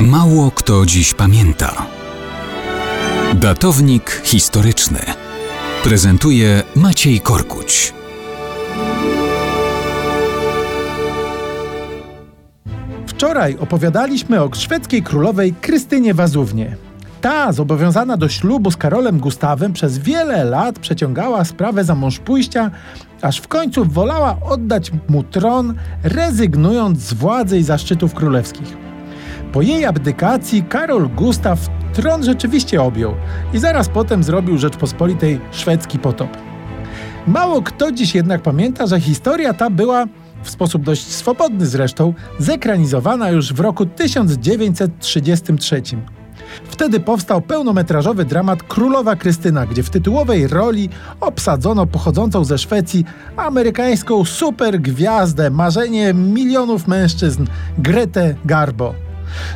Mało kto dziś pamięta. Datownik historyczny prezentuje Maciej Korkuć. Wczoraj opowiadaliśmy o szwedzkiej królowej Krystynie Wazównie. Ta, zobowiązana do ślubu z Karolem Gustawem, przez wiele lat przeciągała sprawę za mąż pójścia, aż w końcu wolała oddać mu tron, rezygnując z władzy i zaszczytów królewskich. Po jej abdykacji Karol Gustaw tron rzeczywiście objął i zaraz potem zrobił Rzeczpospolitej szwedzki potop. Mało kto dziś jednak pamięta, że historia ta była w sposób dość swobodny zresztą, zekranizowana już w roku 1933. Wtedy powstał pełnometrażowy dramat Królowa Krystyna, gdzie w tytułowej roli obsadzono pochodzącą ze Szwecji amerykańską supergwiazdę, marzenie milionów mężczyzn, Gretę Garbo.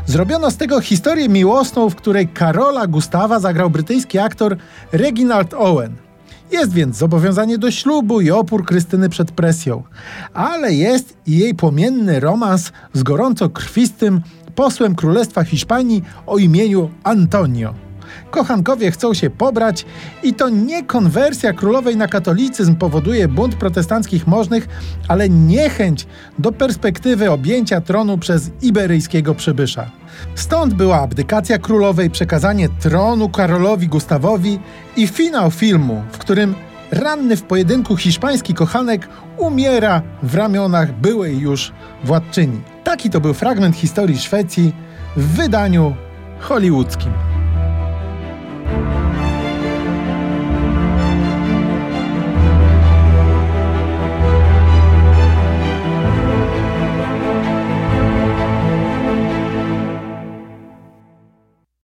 Zrobiono z tego historię miłosną, w której Karola Gustawa zagrał brytyjski aktor Reginald Owen. Jest więc zobowiązanie do ślubu i opór Krystyny przed presją, ale jest i jej płomienny romans z gorąco krwistym posłem Królestwa Hiszpanii o imieniu Antonio. Kochankowie chcą się pobrać i to nie konwersja królowej na katolicyzm powoduje bunt protestanckich możnych, ale niechęć do perspektywy objęcia tronu przez iberyjskiego przybysza. Stąd była abdykacja królowej, przekazanie tronu Karolowi Gustawowi i finał filmu, w którym ranny w pojedynku hiszpański kochanek umiera w ramionach byłej już władczyni. Taki to był fragment historii Szwecji w wydaniu hollywoodzkim.